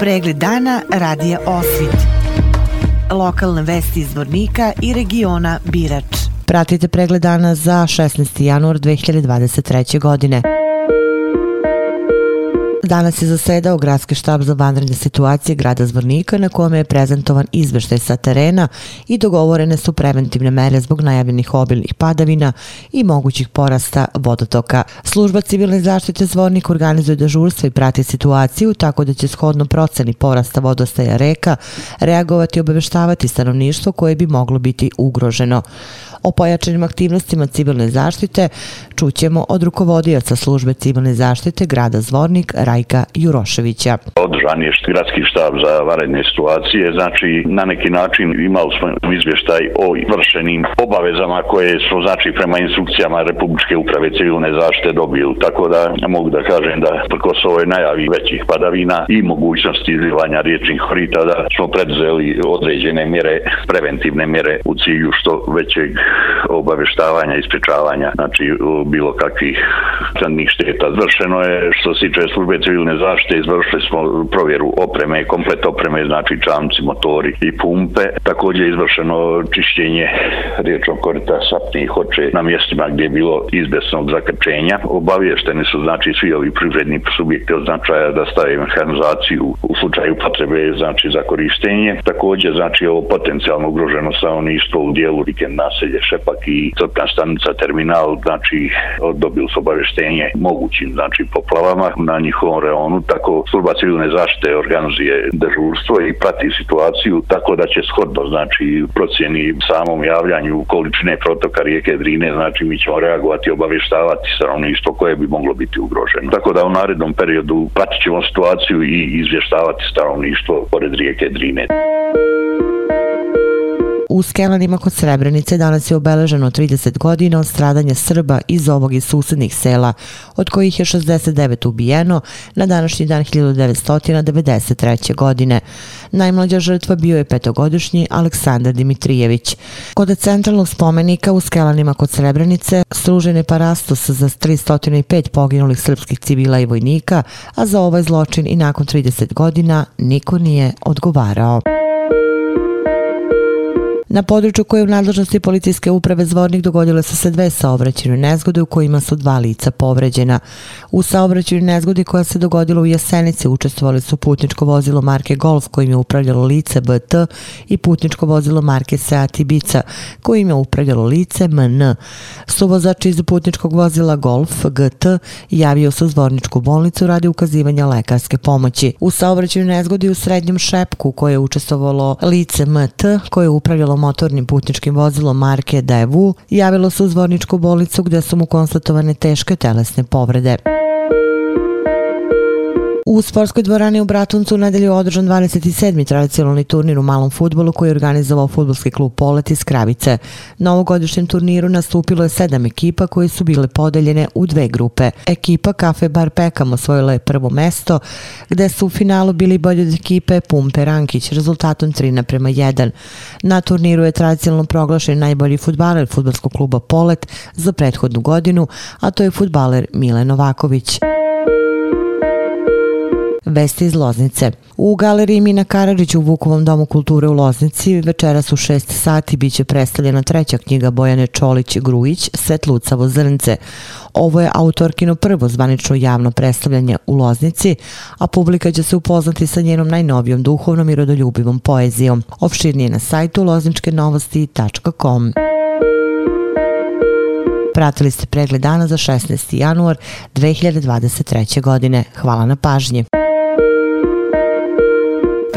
Pregled dana radija Osvit. Lokalne vesti iz Vornika i regiona Birač. Pratite pregled dana za 16. januar 2023. godine. Danas je zasedao gradski štab za vanredne situacije grada Zvornika na kome je prezentovan izveštaj sa terena i dogovorene su preventivne mere zbog najavljenih obilnih padavina i mogućih porasta vodotoka. Služba civilne zaštite Zvornik organizuje dežurstvo i prati situaciju tako da će shodno proceni porasta vodostaja reka reagovati i obaveštavati stanovništvo koje bi moglo biti ugroženo. O pojačanim aktivnostima civilne zaštite čućemo od rukovodioca službe civilne zaštite grada Zvornik Rajka Juroševića. Održan je gradski štab za varedne situacije, znači na neki način imali smo izvještaj o vršenim obavezama koje smo znači prema instrukcijama Republičke uprave civilne zaštite dobili. Tako da mogu da kažem da prko ovoj najavi većih padavina i mogućnosti izlivanja riječnih horita da smo predzeli određene mjere, preventivne mjere u cilju što većeg obaveštavanja i sprečavanja znači bilo kakvih stranih šteta. Zvršeno je što se tiče službe civilne zaštite, izvršili smo provjeru opreme, komplet opreme, znači čamci, motori i pumpe. Također je izvršeno čišćenje riječnog korita sapnih hoće na mjestima gdje je bilo izbesnog zakrčenja. Obavješteni su znači svi ovi privredni subjekti od značaja da stave mehanizaciju u slučaju potrebe znači za korištenje. Također znači ovo potencijalno ugroženo stanovništvo u dijelu vikend naselje Šepak i crpna stanica terminal, znači dobili su obavještenje mogućim znači poplavama na njihovom reonu, tako služba civilne zaštite organizuje dežurstvo i prati situaciju tako da će shodno znači procjeni samom javljanju količine protoka rijeke Drine, znači mi ćemo reagovati i obavještavati stanovništvo koje bi moglo biti ugroženo. Tako da u narednom periodu pratit ćemo situaciju i izvještavati stanovništvo pored rijeke Drine. U Skelanima kod Srebrenice danas je obeleženo 30 godina od stradanja Srba iz ovog i susednih sela, od kojih je 69 ubijeno na današnji dan 1993. godine. Najmlađa žrtva bio je petogodišnji Aleksandar Dimitrijević. Kod centralnog spomenika u Skelanima kod Srebrenice stružen je parastos za 305 poginulih srpskih civila i vojnika, a za ovaj zločin i nakon 30 godina niko nije odgovarao. Na području koje je u nadležnosti policijske uprave Zvornik dogodile su se dve saobraćene nezgode u kojima su dva lica povređena. U saobraćenoj nezgodi koja se dogodila u Jasenici učestvovali su putničko vozilo marke Golf kojim je upravljalo lice BT i putničko vozilo marke Seat Ibiza kojim je upravljalo lice MN. Suvozač iz putničkog vozila Golf GT javio se u Zvorničku bolnicu radi ukazivanja lekarske pomoći. U saobraćenoj nezgodi u srednjem šepku koje je učestvovalo lice MT koje je upravljalo motornim putničkim vozilom marke Daewoo javilo se u zvorničku bolicu gdje su mu konstatovane teške telesne povrede. U sportskoj dvorani u Bratuncu u nedelju održan 27. tradicionalni turnir u malom futbolu koji je organizovao futbolski klub Polet iz Kravice. Na ovogodišnjem turniru nastupilo je sedam ekipa koje su bile podeljene u dve grupe. Ekipa Kafe Bar Pekam osvojila je prvo mesto gde su u finalu bili bolje od ekipe Pumpe Rankić rezultatom 3 naprema 1. Na turniru je tradicionalno proglašen najbolji futbaler futbolskog kluba Polet za prethodnu godinu, a to je futbaler Mile Novaković. Vesti iz Loznice. U galeriji Mina Karadžić u Vukovom domu kulture u Loznici večeras u 6 sati biće predstavljena treća knjiga Bojane Čolić-Grujić Svetlucavo zrnce. Ovo je autorkino prvo zvanično javno predstavljanje u Loznici, a publika će se upoznati sa njenom najnovijom duhovnom i rodoljubivom poezijom. Opširnije na sajtu lozničkenovosti.com. Pratili ste pregled dana za 16. januar 2023. godine. Hvala na pažnji.